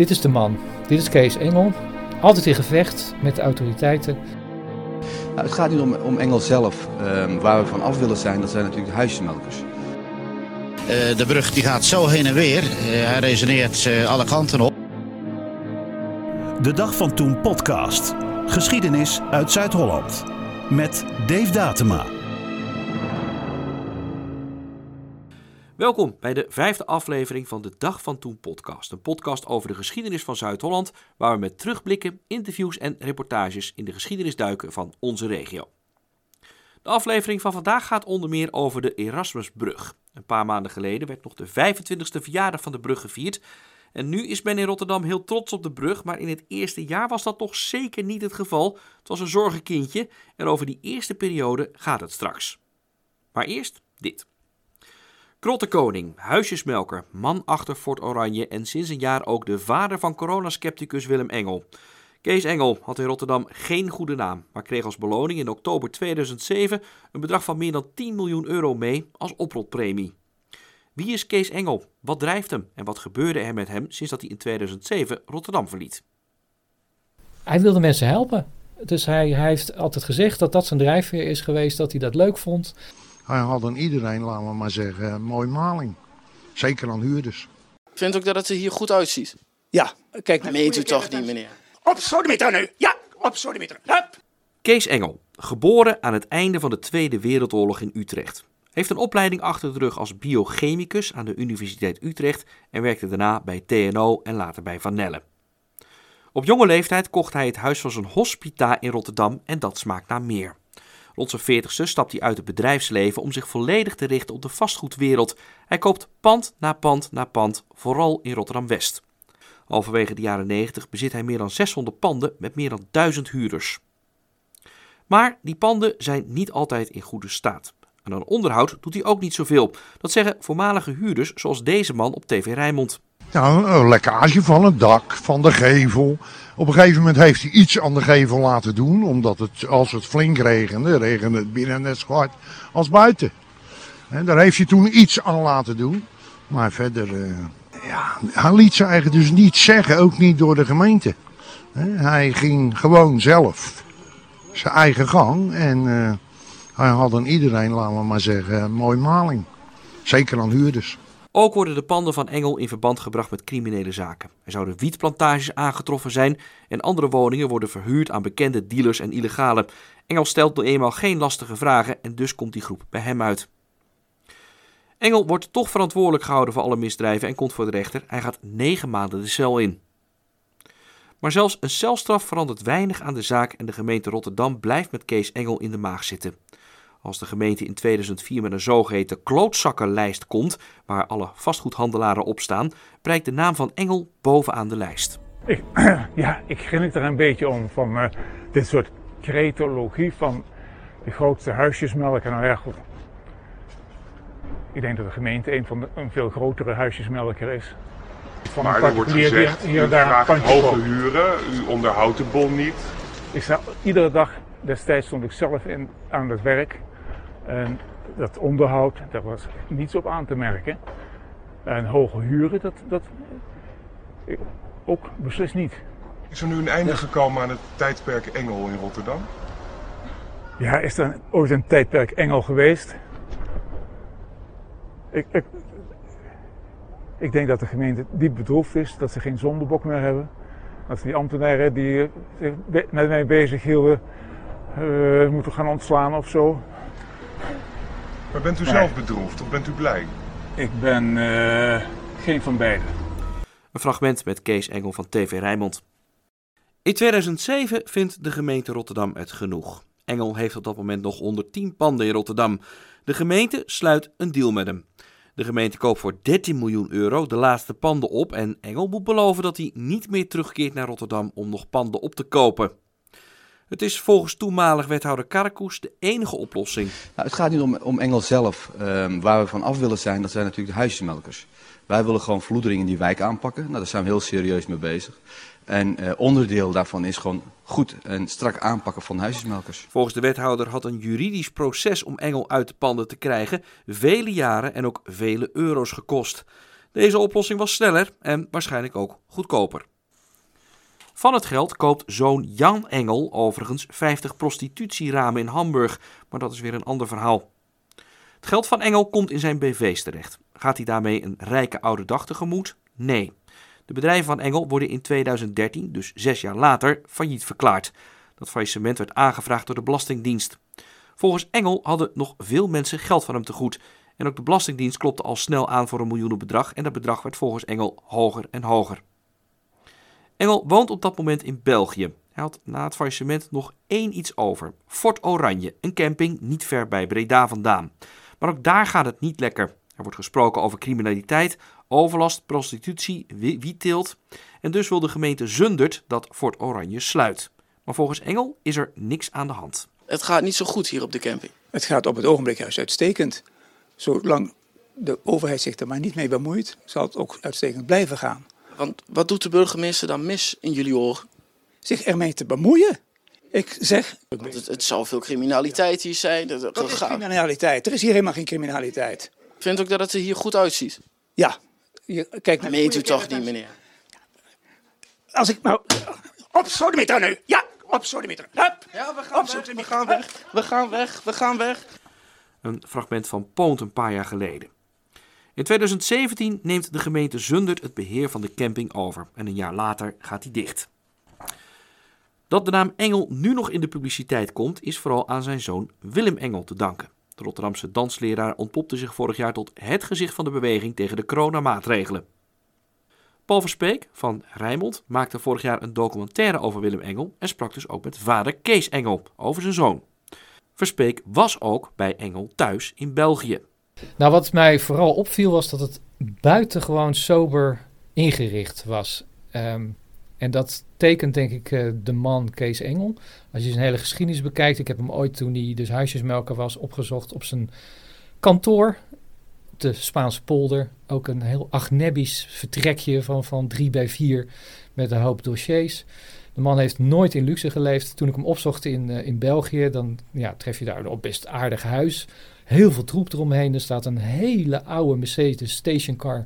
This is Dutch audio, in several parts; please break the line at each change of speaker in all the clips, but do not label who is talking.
Dit is de man. Dit is Kees Engel. Altijd in gevecht met de autoriteiten.
Nou, het gaat niet om, om Engel zelf. Ehm, waar we van af willen zijn, dat zijn natuurlijk de huisjesmelkers.
Uh, de brug die gaat zo heen en weer. Uh, hij resoneert uh, alle kanten op.
De Dag van Toen podcast. Geschiedenis uit Zuid-Holland. Met Dave Datema.
Welkom bij de vijfde aflevering van de Dag van Toen podcast. Een podcast over de geschiedenis van Zuid-Holland, waar we met terugblikken, interviews en reportages in de geschiedenis duiken van onze regio. De aflevering van vandaag gaat onder meer over de Erasmusbrug. Een paar maanden geleden werd nog de 25e verjaardag van de brug gevierd. En nu is men in Rotterdam heel trots op de brug, maar in het eerste jaar was dat toch zeker niet het geval. Het was een zorgenkindje en over die eerste periode gaat het straks. Maar eerst dit. Krottekoning, huisjesmelker, man achter Fort Oranje en sinds een jaar ook de vader van coronaskepticus Willem Engel. Kees Engel had in Rotterdam geen goede naam, maar kreeg als beloning in oktober 2007 een bedrag van meer dan 10 miljoen euro mee als oprotpremie. Wie is Kees Engel? Wat drijft hem? En wat gebeurde er met hem sinds dat hij in 2007 Rotterdam verliet?
Hij wilde mensen helpen. Dus hij heeft altijd gezegd dat dat zijn drijfveer is geweest, dat hij dat leuk vond.
Hij had aan iedereen, laten we maar zeggen, een mooie maling. Zeker aan huurders.
Vindt ook dat het er hier goed uitziet?
Ja, kijk.
Dat meent u toch niet, meneer?
Op sodemieter nu! Ja, op sodemieter. Hup!
Kees Engel, geboren aan het einde van de Tweede Wereldoorlog in Utrecht. Heeft een opleiding achter de rug als biochemicus aan de Universiteit Utrecht en werkte daarna bij TNO en later bij Van Nelle. Op jonge leeftijd kocht hij het huis van zijn hospita in Rotterdam en dat smaakt naar meer. Rond zijn veertigste stapt hij uit het bedrijfsleven om zich volledig te richten op de vastgoedwereld. Hij koopt pand na pand na pand, vooral in Rotterdam-West. Halverwege de jaren 90 bezit hij meer dan 600 panden met meer dan 1000 huurders. Maar die panden zijn niet altijd in goede staat. En aan onderhoud doet hij ook niet zoveel. Dat zeggen voormalige huurders zoals deze man op TV Rijnmond.
Nou, een lekkage van het dak, van de gevel. Op een gegeven moment heeft hij iets aan de gevel laten doen, omdat het, als het flink regende, regende het binnen net zo hard als buiten. En daar heeft hij toen iets aan laten doen. Maar verder, uh, ja, hij liet ze eigenlijk dus niet zeggen, ook niet door de gemeente. Hij ging gewoon zelf zijn eigen gang en uh, hij had aan iedereen, laten we maar zeggen, een mooie maling. Zeker aan huurders.
Ook worden de panden van Engel in verband gebracht met criminele zaken. Er zouden wietplantages aangetroffen zijn en andere woningen worden verhuurd aan bekende dealers en illegalen. Engel stelt nu eenmaal geen lastige vragen en dus komt die groep bij hem uit. Engel wordt toch verantwoordelijk gehouden voor alle misdrijven en komt voor de rechter. Hij gaat negen maanden de cel in. Maar zelfs een celstraf verandert weinig aan de zaak en de gemeente Rotterdam blijft met Kees Engel in de maag zitten. Als de gemeente in 2004 met een zogeheten klootzakkenlijst komt, waar alle vastgoedhandelaren op staan, prijkt de naam van Engel bovenaan de lijst.
Ik, ja, ik grinnik er een beetje om van uh, dit soort cretologie van de grootste huisjesmelker. Nou ja, goed. Ik denk dat de gemeente een, van de, een veel grotere huisjesmelker is.
Van maar er wordt gezegd, hier, u daar vraagt hoge huren, u onderhoudt de bon niet.
Ik sta iedere dag, destijds stond ik zelf in, aan het werk. En dat onderhoud, daar was niets op aan te merken. En hoge huren, dat, dat ook beslist niet.
Is er nu een einde gekomen aan het tijdperk Engel in Rotterdam?
Ja, is er ooit een tijdperk Engel geweest? Ik, ik, ik denk dat de gemeente diep bedroefd is, dat ze geen zondebok meer hebben. Dat die ambtenaren die zich met mij bezig hielden, uh, moeten gaan ontslaan of zo.
Maar bent u zelf bedroefd of bent u blij?
Ik ben uh, geen van beiden.
Een fragment met Kees Engel van TV Rijnmond. In 2007 vindt de gemeente Rotterdam het genoeg. Engel heeft op dat moment nog 110 panden in Rotterdam. De gemeente sluit een deal met hem. De gemeente koopt voor 13 miljoen euro de laatste panden op en Engel moet beloven dat hij niet meer terugkeert naar Rotterdam om nog panden op te kopen. Het is volgens toenmalig wethouder Karkoes de enige oplossing.
Nou, het gaat niet om, om Engel zelf. Um, waar we van af willen zijn, dat zijn natuurlijk de huisjesmelkers. Wij willen gewoon vloedering in die wijk aanpakken. Nou, daar zijn we heel serieus mee bezig. En uh, onderdeel daarvan is gewoon goed en strak aanpakken van huisjesmelkers.
Volgens de wethouder had een juridisch proces om Engel uit de panden te krijgen vele jaren en ook vele euro's gekost. Deze oplossing was sneller en waarschijnlijk ook goedkoper. Van het geld koopt zoon Jan Engel overigens 50 prostitutieramen in Hamburg, maar dat is weer een ander verhaal. Het geld van Engel komt in zijn BV's terecht. Gaat hij daarmee een rijke oude dag tegemoet? Nee. De bedrijven van Engel worden in 2013, dus zes jaar later, failliet verklaard. Dat faillissement werd aangevraagd door de Belastingdienst. Volgens Engel hadden nog veel mensen geld van hem te goed. En ook de Belastingdienst klopte al snel aan voor een miljoenenbedrag en dat bedrag werd volgens Engel hoger en hoger. Engel woont op dat moment in België. Hij had na het faillissement nog één iets over. Fort Oranje, een camping niet ver bij Breda vandaan. Maar ook daar gaat het niet lekker. Er wordt gesproken over criminaliteit, overlast, prostitutie, wietteelt. En dus wil de gemeente Zundert dat Fort Oranje sluit. Maar volgens Engel is er niks aan de hand.
Het gaat niet zo goed hier op de camping.
Het gaat op het ogenblik juist uitstekend. Zolang de overheid zich er maar niet mee bemoeit, zal het ook uitstekend blijven gaan.
Want wat doet de burgemeester dan mis in jullie oren?
Zich ermee te bemoeien. Ik zeg...
Het, het zou veel criminaliteit hier zijn.
Er, is criminaliteit. Er is hier helemaal geen criminaliteit.
Vindt ook dat het er hier goed uitziet?
Ja.
Je, kijk, naar Meent u toch niet, meneer?
Als ik nou... Op sodemieter nu! Ja, op sodemieter. Hup!
Ja, we gaan, weg, we gaan weg. We gaan weg. We gaan weg.
Een fragment van Poont een paar jaar geleden. In 2017 neemt de gemeente Zundert het beheer van de camping over en een jaar later gaat hij dicht. Dat de naam Engel nu nog in de publiciteit komt, is vooral aan zijn zoon Willem Engel te danken. De Rotterdamse dansleraar ontpopte zich vorig jaar tot het gezicht van de beweging tegen de coronamaatregelen. Paul Verspeek van Rijmond maakte vorig jaar een documentaire over Willem Engel en sprak dus ook met vader Kees Engel over zijn zoon. Verspeek was ook bij Engel thuis in België.
Nou, wat mij vooral opviel was dat het buitengewoon sober ingericht was. Ehm, en dat tekent denk ik eh, de man Kees Engel. Als je zijn hele geschiedenis bekijkt. Ik heb hem ooit toen hij dus huisjesmelker was opgezocht op zijn kantoor. De Spaanse polder. Ook een heel agnebisch vertrekje van, van drie bij vier met een hoop dossiers. De man heeft nooit in luxe geleefd. Toen ik hem opzocht in, uh, in België, dan ja, tref je daar een best aardig huis. Heel veel troep eromheen. Er staat een hele oude Mercedes stationcar.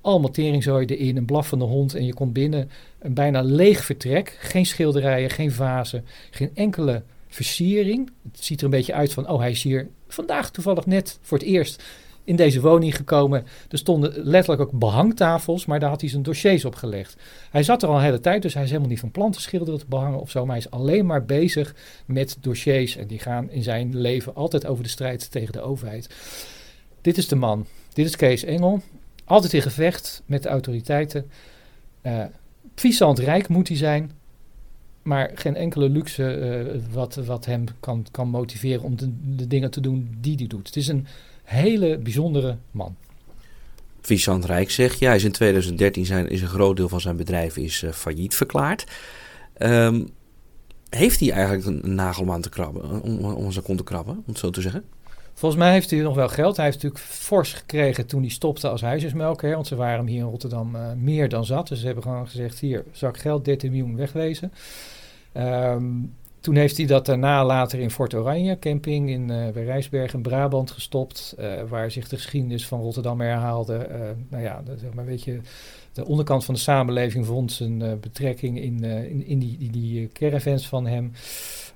Allemaal teringzooi erin, een blaffende hond. En je komt binnen, een bijna leeg vertrek. Geen schilderijen, geen vazen, geen enkele versiering. Het ziet er een beetje uit van, oh hij is hier vandaag toevallig net voor het eerst in deze woning gekomen. Er stonden letterlijk ook behangtafels, maar daar had hij zijn dossiers op gelegd. Hij zat er al een hele tijd, dus hij is helemaal niet van plan te schilderen, te behangen of zo. Maar hij is alleen maar bezig met dossiers. En die gaan in zijn leven altijd over de strijd tegen de overheid. Dit is de man. Dit is Kees Engel. Altijd in gevecht met de autoriteiten. Uh, rijk moet hij zijn. Maar geen enkele luxe uh, wat, wat hem kan, kan motiveren om de, de dingen te doen die hij doet. Het is een hele bijzondere man.
Vincent Rijk zegt, ja, is in 2013 zijn, is een groot deel van zijn bedrijf is, uh, failliet verklaard. Um, heeft hij eigenlijk een, nagel om aan te krabben, om, om zijn kont te krabben, om het zo te zeggen?
Volgens mij heeft hij nog wel geld. Hij heeft natuurlijk fors gekregen toen hij stopte als huisjesmelker. Want ze waren hem hier in Rotterdam uh, meer dan zat. Dus ze hebben gewoon gezegd, hier, zak geld, 13 miljoen wegwezen. Um, toen heeft hij dat daarna later in Fort Oranje, camping in, uh, bij Rijsberg in Brabant gestopt. Uh, waar zich de geschiedenis van Rotterdam herhaalde. Uh, nou ja, zeg maar, weet je, de onderkant van de samenleving vond zijn betrekking in, in, in, die, die, die caravans van hem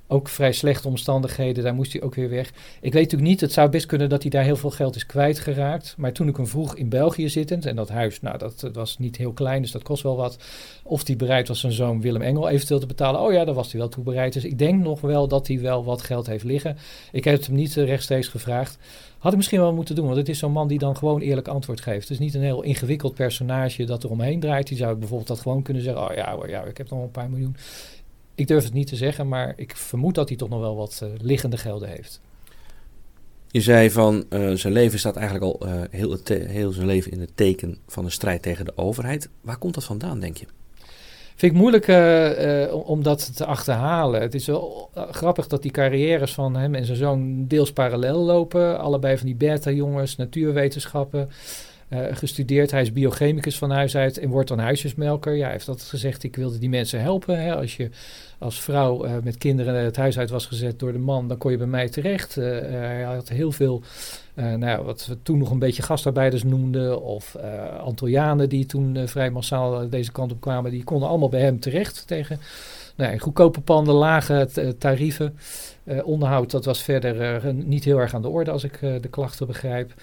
ook vrij slechte omstandigheden. Daar moest hij ook weer weg. Ik weet natuurlijk niet, het zou best kunnen dat hij daar heel veel geld is kwijtgeraakt. Maar toen ik hem vroeg in België zittend, en dat huis, nou, dat, was niet heel klein, dus dat kost wel wat. Of hij bereid was zijn zoon Willem Engel eventueel te betalen. Oh ja, daar was hij wel toe bereid. Dus ik denk nog wel dat hij wel wat geld heeft liggen. Ik heb het hem niet rechtstreeks gevraagd. Had ik misschien wel moeten doen, want het is zo'n man die dan gewoon eerlijk antwoord geeft. Het is niet een heel ingewikkeld personage dat er omheen draait. Die zou bijvoorbeeld dat gewoon kunnen zeggen: Oh ja, ja ik heb nog een paar miljoen. Ik durf het niet te zeggen, maar ik vermoed dat hij toch nog wel wat uh, liggende gelden heeft.
Je zei van uh, zijn leven staat eigenlijk al uh, heel, heel zijn leven in het teken van een strijd tegen de overheid. Waar komt dat vandaan, denk je?
Vind ik moeilijk om dat te achterhalen. Het is wel grappig dat die carrières van hem en zijn zoon deels parallel lopen. Allebei van die beta-jongens, natuurwetenschappen. Gestudeerd. Hij is biochemicus van huis uit en wordt dan huisjesmelker. Ja, hij heeft altijd gezegd, ik wilde die mensen helpen. Hè. Als je als vrouw met kinderen het huis uit was gezet door de man, dan kon je bij mij terecht. hij had heel veel, nou, wat we toen nog een beetje gastarbeiders noemden, of Antillianen die toen vrij massaal deze kant op kwamen, die konden allemaal bij hem terecht tegen nou, goedkope panden, lage tarieven. Onderhoud, dat was verder niet heel erg aan de orde als ik de klachten begrijp.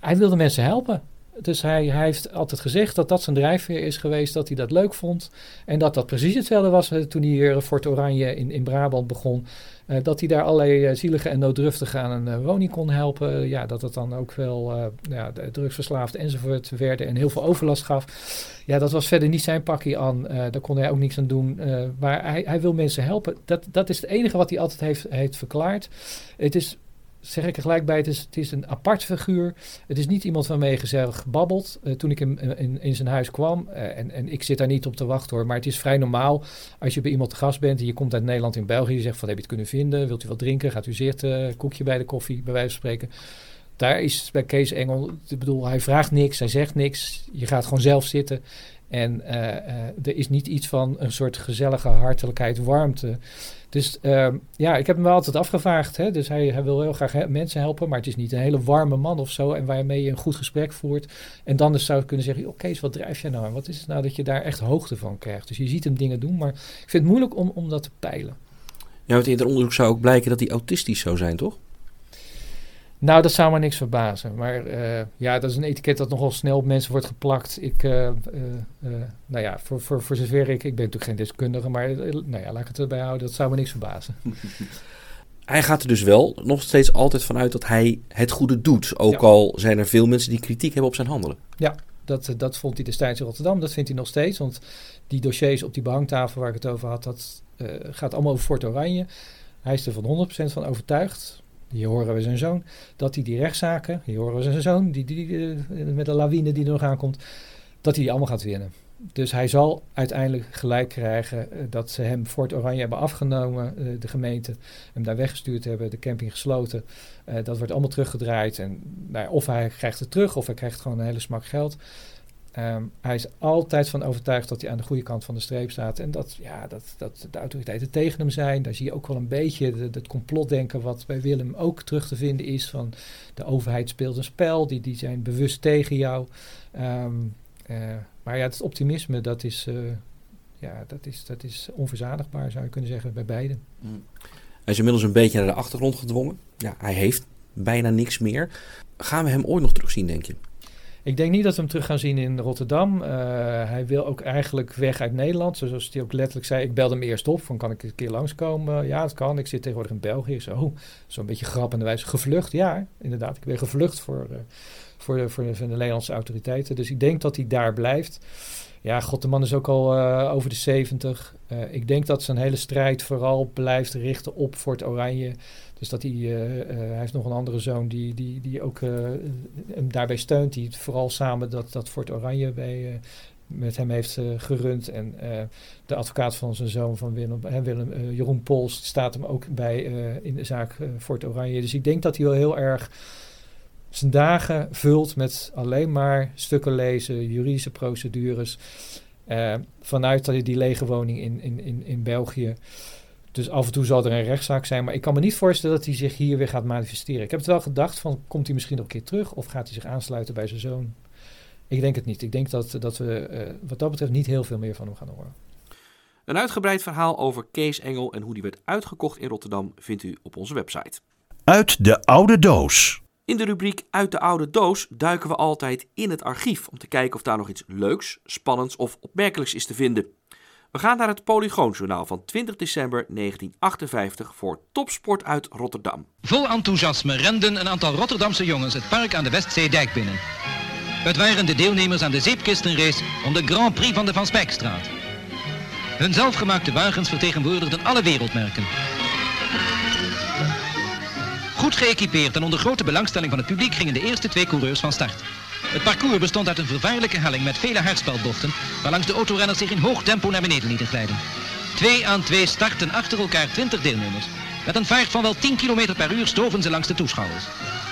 Hij wilde mensen helpen. Dus hij, hij, heeft altijd gezegd dat dat zijn drijfveer is geweest, dat hij dat leuk vond. En dat dat precies hetzelfde was toen hij hier Fort Oranje in, in Brabant begon. Uh, dat hij daar allerlei uh, zielige en nooddruftigen aan een uh, woning kon helpen. ja, dat het dan ook wel ja, drugsverslaafd enzovoort werden en heel veel overlast gaf. Ja, dat was verder niet zijn pakje aan. daar kon hij ook niks aan doen. maar hij, hij wil mensen helpen. Dat, dat is het enige wat hij altijd heeft, heeft verklaard. Het is zeg ik er gelijk bij, het is, het is een apart figuur. Het is niet iemand waarmee je gezellig babbelt. Uh, toen ik in, in, in, zijn huis kwam, uh, en, en ik zit daar niet op te wachten hoor, maar het is vrij normaal als je bij iemand te gast bent en je komt uit Nederland in België, je zegt van heb je het kunnen vinden, wilt u wat drinken, gaat u zitten, koekje bij de koffie, bij wijze van spreken. Daar is bij Kees Engel, ik bedoel, hij vraagt niks, hij zegt niks, je gaat gewoon zelf zitten. En er is niet iets van een soort gezellige hartelijkheid, warmte. Dus uh, ja, ik heb hem wel altijd afgevraagd. Hè? Dus hij, hij wil heel graag mensen helpen, maar het is niet een hele warme man of zo. En waarmee je een goed gesprek voert. En dan dus zou ik kunnen zeggen, oké, wat drijf jij nou? wat is het nou dat je daar echt hoogte van krijgt? Dus je ziet hem dingen doen, maar ik vind het moeilijk om, om dat te peilen.
Ja, in het onderzoek zou ook blijken dat hij autistisch zou zijn, toch?
Nou, dat zou me niks verbazen. Maar uh, ja, dat is een etiket dat nogal snel op mensen wordt geplakt. Ik, uh, uh, nou ja, voor, voor, voor zover ik, ik ben natuurlijk geen deskundige, maar nou ja, laat ik het erbij houden, dat zou me niks verbazen.
hij gaat er dus wel nog steeds altijd vanuit dat hij het goede doet. Ook al zijn er veel mensen die kritiek hebben op zijn handelen.
Ja, dat, dat vond hij destijds in Rotterdam. Dat vindt hij nog steeds. Want die dossiers op die behangtafel waar ik het over had, dat gaat allemaal over Fort Oranje. Hij is er van 100% van overtuigd hier horen we zijn zoon, dat hij die rechtszaken, hier horen we zijn zoon, die, die, eh, met de lawine die er nog aankomt, dat hij die allemaal gaat winnen. Dus hij zal uiteindelijk gelijk krijgen uh, dat ze hem Fort Oranje hebben afgenomen, uh, de gemeente, hem daar weggestuurd hebben, de camping gesloten. Dat wordt allemaal teruggedraaid. En nou, of hij krijgt het terug, of hij krijgt gewoon een hele smak geld. Um, hij is altijd van overtuigd dat hij aan de goede kant van de streep staat. En dat, ja, dat, dat de autoriteiten tegen hem zijn. Daar zie je ook wel een beetje het complotdenken wat bij Willem ook terug te vinden is. Van de overheid speelt een spel, die, die zijn bewust tegen jou. Um, uh, maar ja, het optimisme, dat is, uh, ja, dat, is, dat is onverzadigbaar, zou je kunnen zeggen, bij beiden. Mm.
Hij is inmiddels een beetje naar de achtergrond gedwongen. Ja, hij heeft bijna niks meer. Gaan we hem ooit nog terugzien, denk je?
Ik denk niet dat we hem terug gaan zien in Rotterdam. Uh, hij wil ook eigenlijk weg uit Nederland. Zoals hij ook letterlijk zei. Ik belde hem eerst op. Van kan ik een keer langskomen? ja, dat kan. Ik zit tegenwoordig in België. Zo, zo'n beetje grappende wijze. Gevlucht, ja, inderdaad. Ik ben gevlucht voor, uh, voor, de, de, Nederlandse autoriteiten. Dus ik denk dat hij daar blijft. Ja, god, de man is ook al uh, over de 70. Uh, ik denk dat zijn hele strijd vooral blijft richten op Fort Oranje. Dus dat hij, uh, hij heeft nog een andere zoon die, die, die ook hem daarbij steunt. Die vooral samen dat, dat Fort Oranje bij, met hem heeft gerund. En de advocaat van zijn zoon, van Willem, Willem Jeroen Pols, staat hem ook bij in de zaak Fort Oranje. Dus ik denk dat hij wel heel erg zijn dagen vult met alleen maar stukken lezen, juridische procedures. Uh, vanuit die lege woning in, in, in, in België. Dus af en toe zal er een rechtszaak zijn. Maar ik kan me niet voorstellen dat hij zich hier weer gaat manifesteren. Ik heb het wel gedacht van, komt hij misschien nog een keer terug? Of gaat hij zich aansluiten bij zijn zoon? Ik denk het niet. Ik denk dat, dat we uh, wat dat betreft niet heel veel meer van hem gaan horen.
Een uitgebreid verhaal over Kees Engel en hoe die werd uitgekocht in Rotterdam vindt u op onze website.
Uit de oude doos.
In de rubriek Uit de oude doos duiken we altijd in het archief om te kijken of daar nog iets leuks, spannends of opmerkelijks is te vinden. We gaan naar het Polygoonjournaal van 20 december 1958 voor Topsport uit Rotterdam.
Vol enthousiasme renden een aantal Rotterdamse jongens het park aan de Westzeedijk binnen. Het waren de deelnemers aan de zeepkistenrace om de Grand Prix van de Van Spijkstraat. Hun zelfgemaakte wagens vertegenwoordigden alle wereldmerken. Goed geëquipeerd en onder grote belangstelling van het publiek gingen de eerste twee coureurs van start. Het parcours bestond uit een vervaarlijke helling met vele hardspelbochten, waarlangs de autorenners zich in hoog tempo naar beneden lieten glijden. Twee aan twee starten achter elkaar 20 deelnemers. Met een vaart van wel 10 km per uur stoven ze langs de toeschouwers.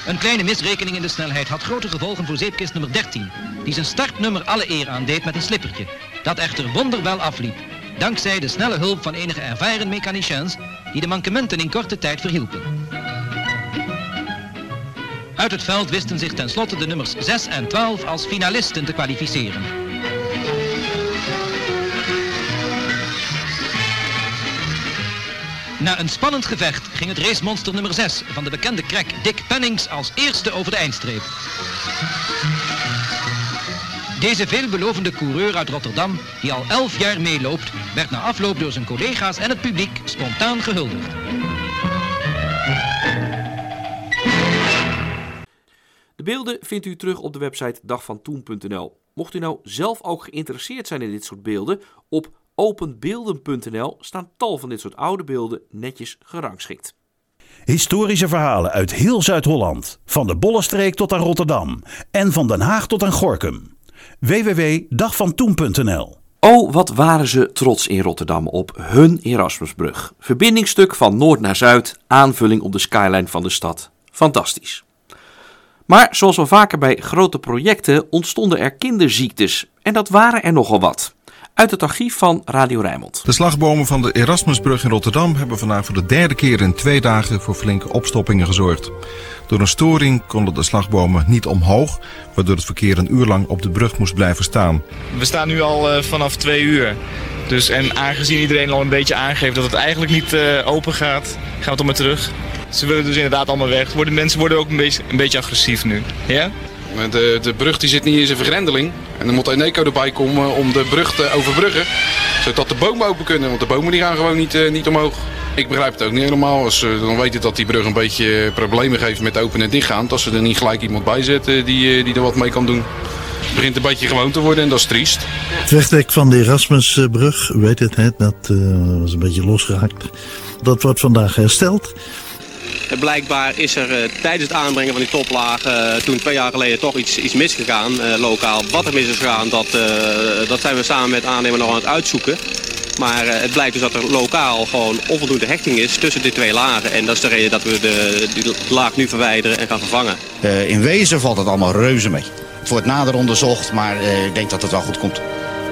Een kleine misrekening in de snelheid had grote gevolgen voor zeepkist nummer 13, die zijn startnummer alle eer aandeed met een slippertje. Dat echter wonderwel afliep, dankzij de snelle hulp van enige ervaren mechaniciens die de mankementen in korte tijd verhielpen. Uit het veld wisten zich tenslotte de nummers 6 en 12 als finalisten te kwalificeren. Na een spannend gevecht ging het racemonster nummer 6 van de bekende crack Dick Pennings als eerste over de eindstreep. Deze veelbelovende coureur uit Rotterdam, die al 11 jaar meeloopt, werd na afloop door zijn collega's en het publiek spontaan gehuldigd.
Beelden vindt u terug op de website dagvantoen.nl. Mocht u nou zelf ook geïnteresseerd zijn in dit soort beelden, op openbeelden.nl staan tal van dit soort oude beelden netjes gerangschikt.
Historische verhalen uit heel Zuid-Holland. Van de Bollenstreek tot aan Rotterdam. En van Den Haag tot aan Gorkum. www.dagvantoen.nl
Oh, wat waren ze trots in Rotterdam op hun Erasmusbrug. Verbindingstuk van noord naar zuid, aanvulling op de skyline van de stad. Fantastisch. Maar zoals wel vaker bij grote projecten ontstonden er kinderziektes. En dat waren er nogal wat. Uit het archief van Radio Rijnmond.
De slagbomen van de Erasmusbrug in Rotterdam hebben vandaag voor de derde keer in twee dagen voor flinke opstoppingen gezorgd. Door een storing konden de slagbomen niet omhoog, waardoor het verkeer een uur lang op de brug moest blijven staan.
We staan nu al uh, vanaf twee uur. Dus, en aangezien iedereen al een beetje aangeeft dat het eigenlijk niet uh, open gaat, gaan we toch maar terug. Ze willen dus inderdaad allemaal weg. Worden, mensen worden ook een beetje, een beetje agressief nu. Ja?
De, de brug die zit niet in zijn vergrendeling. En er moet een eco erbij komen om de brug te overbruggen. Zodat de bomen open kunnen, want de bomen die gaan gewoon niet, uh, niet omhoog. Ik begrijp het ook niet helemaal. Als ze dan weten dat die brug een beetje problemen geeft met open en dichtgaan. Dat ze er niet gelijk iemand bij zetten die, die er wat mee kan doen. Het begint een beetje gewoon te worden en dat is triest.
Het wegdek van de Erasmusbrug, weet het, hè, dat uh, was een beetje losgeraakt. Dat wordt vandaag hersteld.
Blijkbaar is er uh, tijdens het aanbrengen van die toplagen uh, toen twee jaar geleden toch iets, iets misgegaan, uh, lokaal. Wat er mis is gegaan, dat, dat zijn we samen met aannemer nog aan het uitzoeken. Maar het blijkt dus dat er lokaal gewoon onvoldoende hechting is tussen die twee lagen. En dat is de reden dat we de, die laag nu verwijderen en gaan vervangen.
in wezen valt het allemaal reuze mee. Het wordt nader onderzocht, maar ik denk dat het wel goed komt.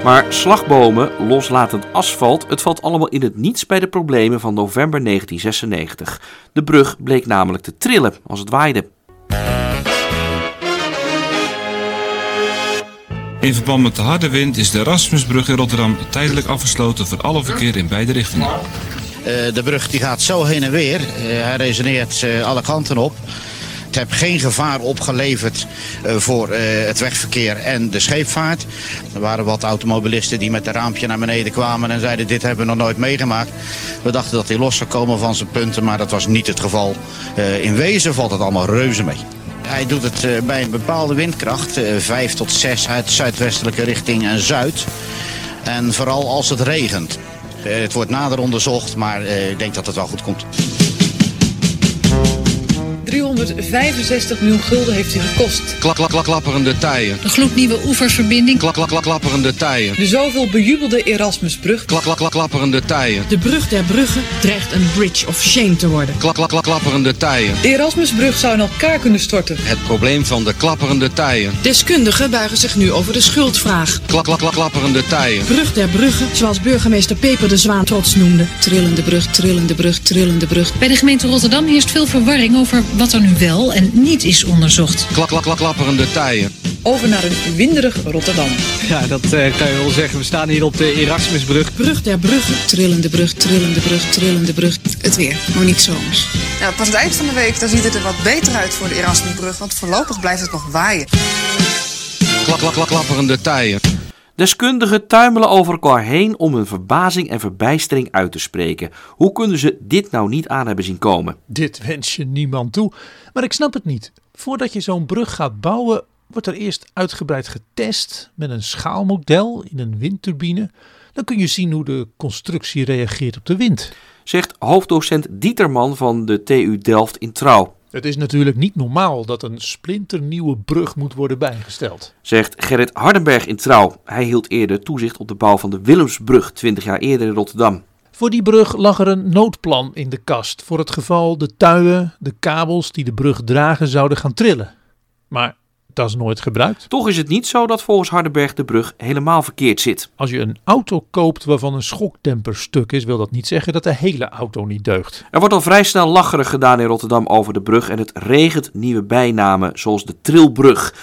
Maar slagbomen, loslatend asfalt, het valt allemaal in het niets bij de problemen van november 1996. De brug bleek namelijk te trillen als het waaide.
In verband met de harde wind is de Erasmusbrug in Rotterdam tijdelijk afgesloten voor alle verkeer in beide richtingen.
Uh, de brug die gaat zo heen en weer. Uh, hij resoneert uh, alle kanten op. Het heeft geen gevaar opgeleverd uh, voor uh, het wegverkeer en de scheepvaart. Er waren wat automobilisten die met een raampje naar beneden kwamen en zeiden dit hebben we nog nooit meegemaakt. We dachten dat hij los zou komen van zijn punten, maar dat was niet het geval. Uh, in wezen valt het allemaal reuze mee. Hij doet het bij een bepaalde windkracht, uh, 5 tot 6 uit zuidwestelijke richting en zuid. En vooral als het regent. Het wordt nader onderzocht, maar ik denk dat het wel goed komt.
365 miljoen gulden heeft hij gekost.
Klak, klak, klak, klapperende tijen.
De gloednieuwe oeververbinding.
Klak, klak, klak, klapperende tijen.
De zoveel bejubelde Erasmusbrug.
Klak, klak, klak, klapperende tijen.
De brug der bruggen dreigt een bridge of shame te worden.
Klak, klak, klak, klapperende tijen.
De Erasmusbrug zou in elkaar kunnen storten.
Het probleem van de klapperende tijen.
Deskundigen buigen zich nu over de schuldvraag.
Klak, klak, klak, klapperende tijen.
Brug der bruggen, zoals burgemeester Peper de Zwaan trots noemde.
Trillende brug, trillende brug, trillende brug. Bij de gemeente Rotterdam heerst veel verwarring over wat er nu wel en niet is onderzocht.
Klak, klak, klak, klapperende tijen.
Over naar een winderig Rotterdam.
Ja, dat uh, kan je wel zeggen. We staan hier op de Erasmusbrug.
Brug der bruggen. Trillende brug, trillende brug, trillende brug. Het weer, Monique Somers.
Nou, pas het eind van de week dan ziet het er wat beter uit voor de Erasmusbrug. Want voorlopig blijft het nog waaien.
Klak, klak, klak, klapperende tijen.
Deskundigen tuimelen over elkaar heen om hun verbazing en verbijstering uit te spreken. Hoe kunnen ze dit nou niet aan hebben zien komen?
Dit wens je niemand toe. Maar ik snap het niet. Voordat je zo'n brug gaat bouwen, wordt er eerst uitgebreid getest met een schaalmodel in een windturbine. Dan kun je zien hoe de constructie reageert op de wind.
Zegt hoofddocent Dieterman van de TU Delft in Trouw.
Het is natuurlijk niet normaal dat een splinternieuwe brug moet worden bijgesteld.
Zegt Gerrit Hardenberg in Trouw. Hij hield eerder toezicht op de bouw van de Willemsbrug 20 jaar eerder in Rotterdam.
Voor die brug lag er een noodplan in de kast voor het geval de tuien, de kabels die de brug dragen zouden gaan trillen. Maar dat is nooit gebruikt.
Toch is het niet zo dat volgens Hardenberg de brug helemaal verkeerd zit.
Als je een auto koopt waarvan een schokdemper stuk is, wil dat niet zeggen dat de hele auto niet deugt.
Er wordt al vrij snel lacherig gedaan in Rotterdam over de brug en het regent nieuwe bijnamen, zoals de Trilbrug.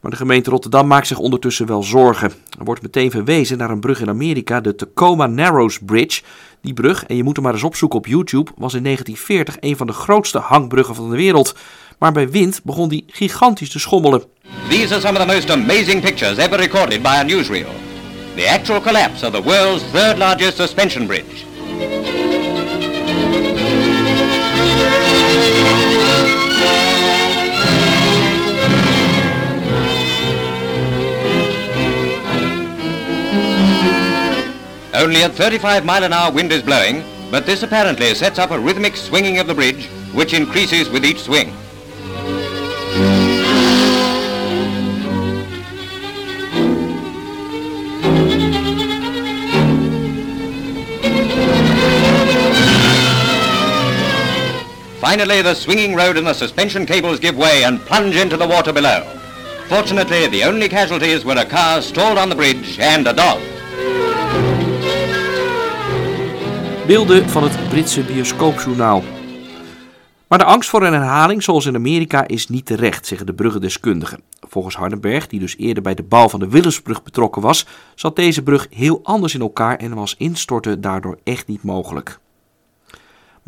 Maar de gemeente Rotterdam maakt zich ondertussen wel zorgen. Er wordt meteen verwezen naar een brug in Amerika, de Tacoma Narrows Bridge. Die brug, en je moet hem maar eens opzoeken op YouTube, was in 1940 een van de grootste hangbruggen van de wereld. Maar bij wind begon die gigantisch te schommelen.
These are some of the most amazing pictures ever recorded by a newsreel. The actual collapse of the world's third largest suspension bridge. Only a 35 mile an hour wind is blowing, but this apparently sets up a rhythmic swinging of the bridge, which increases with each swing. Finally, the swinging road and the suspension cables give way and plunge into the water below. Fortunately, the only casualties were a car stalled on the bridge and a dog.
Beelden van het Britse bioscoopjournaal. Maar de angst voor een herhaling, zoals in Amerika, is niet terecht, zeggen de bruggendeskundigen. Volgens Hardenberg, die dus eerder bij de bouw van de Willemsbrug betrokken was, zat deze brug heel anders in elkaar en was instorten daardoor echt niet mogelijk.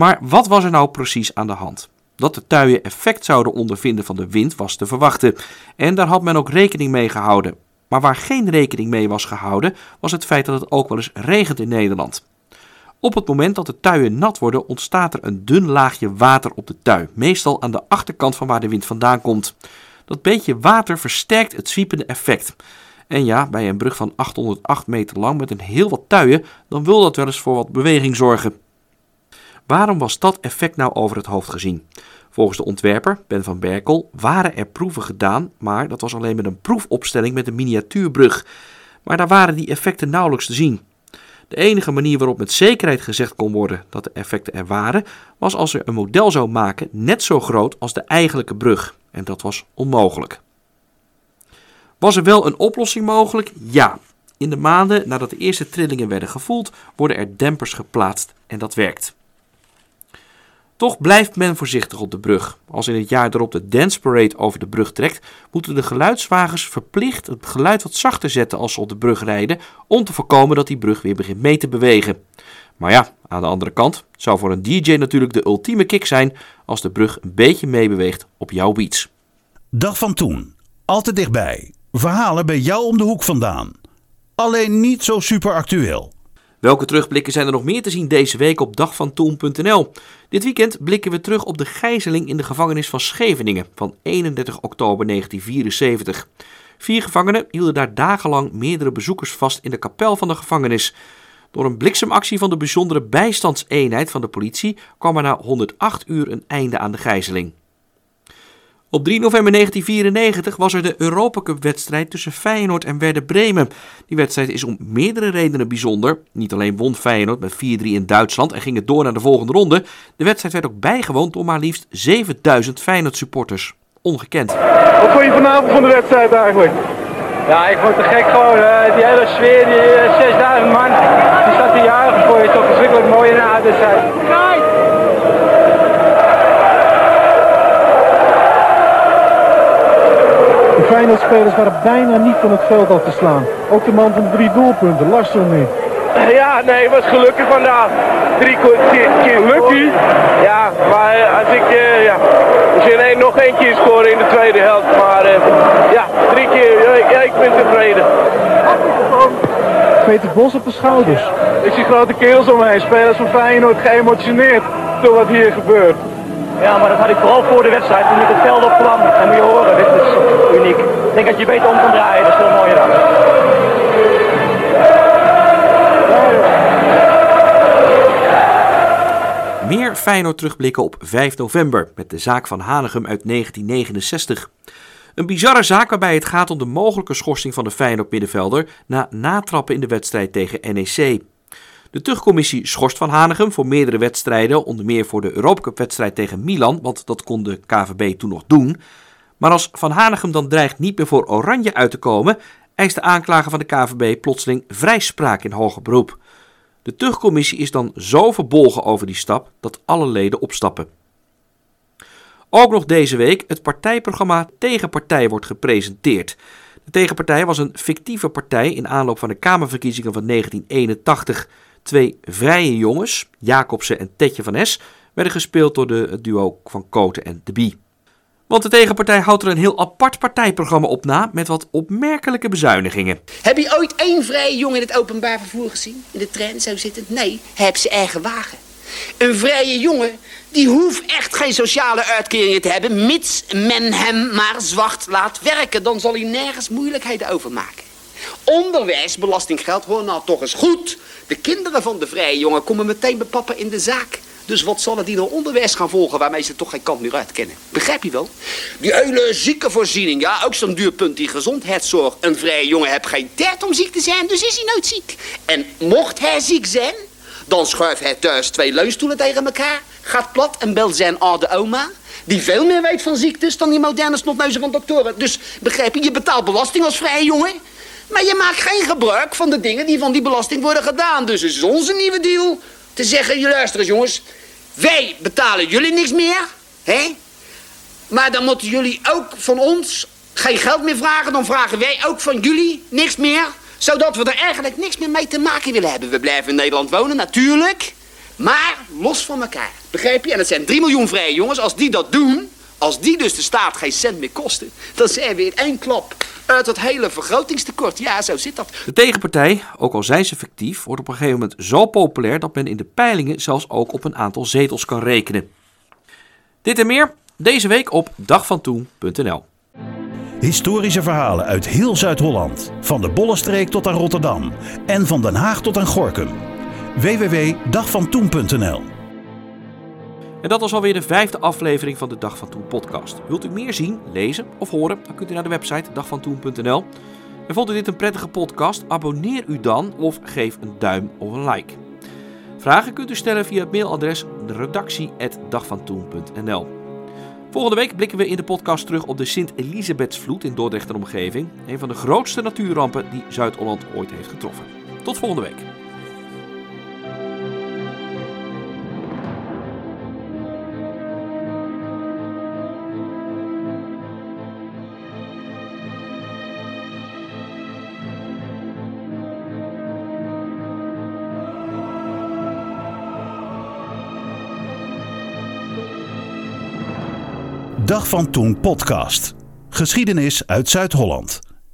Maar wat was er nou precies aan de hand? Dat de tuien effect zouden ondervinden van de wind was te verwachten. En daar had men ook rekening mee gehouden. Maar waar geen rekening mee was gehouden, was het feit dat het ook wel eens regent in Nederland. Op het moment dat de tuien nat worden, ontstaat er een dun laagje water op de tui, meestal aan de achterkant van waar de wind vandaan komt. Dat beetje water versterkt het zwiepende effect. En ja, bij een brug van 808 meter lang met een heel wat tuien, dan wil dat wel eens voor wat beweging zorgen. Waarom was dat effect nou over het hoofd gezien? Volgens de ontwerper, Ben van Berkel, waren er proeven gedaan, maar dat was alleen met een proefopstelling met een miniatuurbrug. Maar daar waren die effecten nauwelijks te zien. De enige manier waarop met zekerheid gezegd kon worden dat de effecten er waren, was als er een model zou maken net zo groot als de eigenlijke brug. En dat was onmogelijk. Was er wel een oplossing mogelijk? Ja. In de maanden nadat de eerste trillingen werden gevoeld, worden er dempers geplaatst en dat werkt. Toch blijft men voorzichtig op de brug. Als in het jaar erop de Dance Parade over de brug trekt, moeten de geluidswagens verplicht het geluid wat zachter zetten als ze op de brug rijden, om te voorkomen dat die brug weer begint mee te bewegen. Maar ja, aan de andere kant zou voor een DJ natuurlijk de ultieme kick zijn als de brug een beetje meebeweegt op jouw beats.
Dag van toen. Altijd dichtbij. Verhalen bij jou om de hoek vandaan. Alleen niet zo super actueel.
Welke terugblikken zijn er nog meer te zien deze week op dagvantoen.nl? Dit weekend blikken we terug op de gijzeling in de gevangenis van Scheveningen van 31 oktober 1974. Vier gevangenen hielden daar dagenlang meerdere bezoekers vast in de kapel van de gevangenis. Door een bliksemactie van de bijzondere bijstandseenheid van de politie kwam er na 108 uur een einde aan de gijzeling. Op 3 november 1994 was er de Europacup-wedstrijd tussen Feyenoord en Werder Bremen. Die wedstrijd is om meerdere redenen bijzonder. Niet alleen won Feyenoord met 4-3 in Duitsland en ging het door naar de volgende ronde. De wedstrijd werd ook bijgewoond door maar liefst 7000 Feyenoord-supporters. Ongekend.
Wat vond je vanavond van de wedstrijd eigenlijk?
Ja, ik vond het te gek gewoon. Uh, die hele sfeer, die uh, 6000 man, die staat te juichen voor je. Toch verschrikkelijk mooi in de wedstrijd.
De Feyenoord-spelers waren bijna niet van het veld af te slaan. Ook de man van de drie doelpunten, Larsson niet.
Ja, nee, het was gelukkig vandaag. Drie keer lucky. Ja, maar als ik, uh, ja, misschien nog één keer scoren in de tweede helft. Maar uh, ja, drie keer, ja, ik ben tevreden.
Peter Bos op de schouders. Ik zie grote kerels om me heen, spelers van Feyenoord geëmotioneerd door wat hier gebeurt.
Ja, maar dat had ik vooral voor de wedstrijd toen ik het veld opkwam. En moet je horen, dit is uniek. Ik denk dat je beter om kan draaien, dat is veel mooier dan.
Meer Feyenoord terugblikken op 5 november met de zaak van Hanegem uit 1969. Een bizarre zaak waarbij het gaat om de mogelijke schorsing van de Feyenoord middenvelder na natrappen in de wedstrijd tegen NEC. De tuchtcommissie schorst Van Hanegem voor meerdere wedstrijden, onder meer voor de Europacup-wedstrijd tegen Milan, want dat kon de KVB toen nog doen. Maar als Van Hanegem dan dreigt niet meer voor Oranje uit te komen, eist de aanklager van de KVB plotseling vrijspraak in hoger beroep. De tuchtcommissie is dan zo verbolgen over die stap dat alle leden opstappen. Ook nog deze week het partijprogramma Tegenpartij wordt gepresenteerd. De tegenpartij was een fictieve partij in aanloop van de Kamerverkiezingen van 1981. Twee vrije jongens, Jacobsen en Tetje van Es, werden gespeeld door de, het duo van Koten en De Bie. Want de tegenpartij houdt er een heel apart partijprogramma op na met wat opmerkelijke bezuinigingen.
Heb je ooit één vrije jongen in het openbaar vervoer gezien? In de trein zo zitten? Nee, heb ze eigen wagen. Een vrije jongen, die hoeft echt geen sociale uitkeringen te hebben, mits men hem maar zwart laat werken. Dan zal hij nergens moeilijkheden over maken. Onderwijs, belastinggeld, hoor nou toch eens goed. De kinderen van de vrije jongen komen meteen bij papa in de zaak. Dus wat zullen die nou onderwijs gaan volgen waarmee ze toch geen kant meer uit kennen? Begrijp je wel? Die hele ziekenvoorziening, ja, ook zo'n duur punt, die gezondheidszorg. Een vrije jongen heeft geen tijd om ziek te zijn, dus is hij nooit ziek. En mocht hij ziek zijn, dan schuift hij thuis twee leunstoelen tegen elkaar, gaat plat en belt zijn oude oma. Die veel meer weet van ziektes dan die moderne snotneuzen van doktoren. Dus begrijp je, je betaalt belasting als vrije jongen. Maar je maakt geen gebruik van de dingen die van die belasting worden gedaan. Dus is onze nieuwe deal te zeggen, luister eens jongens. Wij betalen jullie niks meer, hè? Maar dan moeten jullie ook van ons geen geld meer vragen. Dan vragen wij ook van jullie niks meer. Zodat we er eigenlijk niks meer mee te maken willen hebben. We blijven in Nederland wonen, natuurlijk. Maar los van elkaar. Begrijp je? En het zijn 3 miljoen vrije jongens. Als die dat doen, als die dus de staat geen cent meer kosten... dan zijn we in één klap uit het hele vergrotingstekort. Ja, zo zit dat.
De tegenpartij, ook al zijn ze fictief, wordt op een gegeven moment zo populair dat men in de peilingen zelfs ook op een aantal zetels kan rekenen. Dit en meer deze week op dagvantoen.nl.
Historische verhalen uit heel Zuid-Holland. Van de Bollenstreek tot aan Rotterdam. En van Den Haag tot aan Gorkum. www.dagvantoen.nl
En dat was alweer de vijfde aflevering van de Dag van Toen podcast. Wilt u meer zien, lezen of horen? Dan kunt u naar de website dagvantoen.nl. En vond u dit een prettige podcast? Abonneer u dan of geef een duim of een like. Vragen kunt u stellen via het mailadres redactie.dagvantoen.nl. Volgende week blikken we in de podcast terug op de Sint-Elisabethsvloed in Dordrecht en omgeving. Een van de grootste natuurrampen die Zuid-Holland ooit heeft getroffen. Tot volgende week.
Dag van Toen podcast. Geschiedenis uit Zuid-Holland.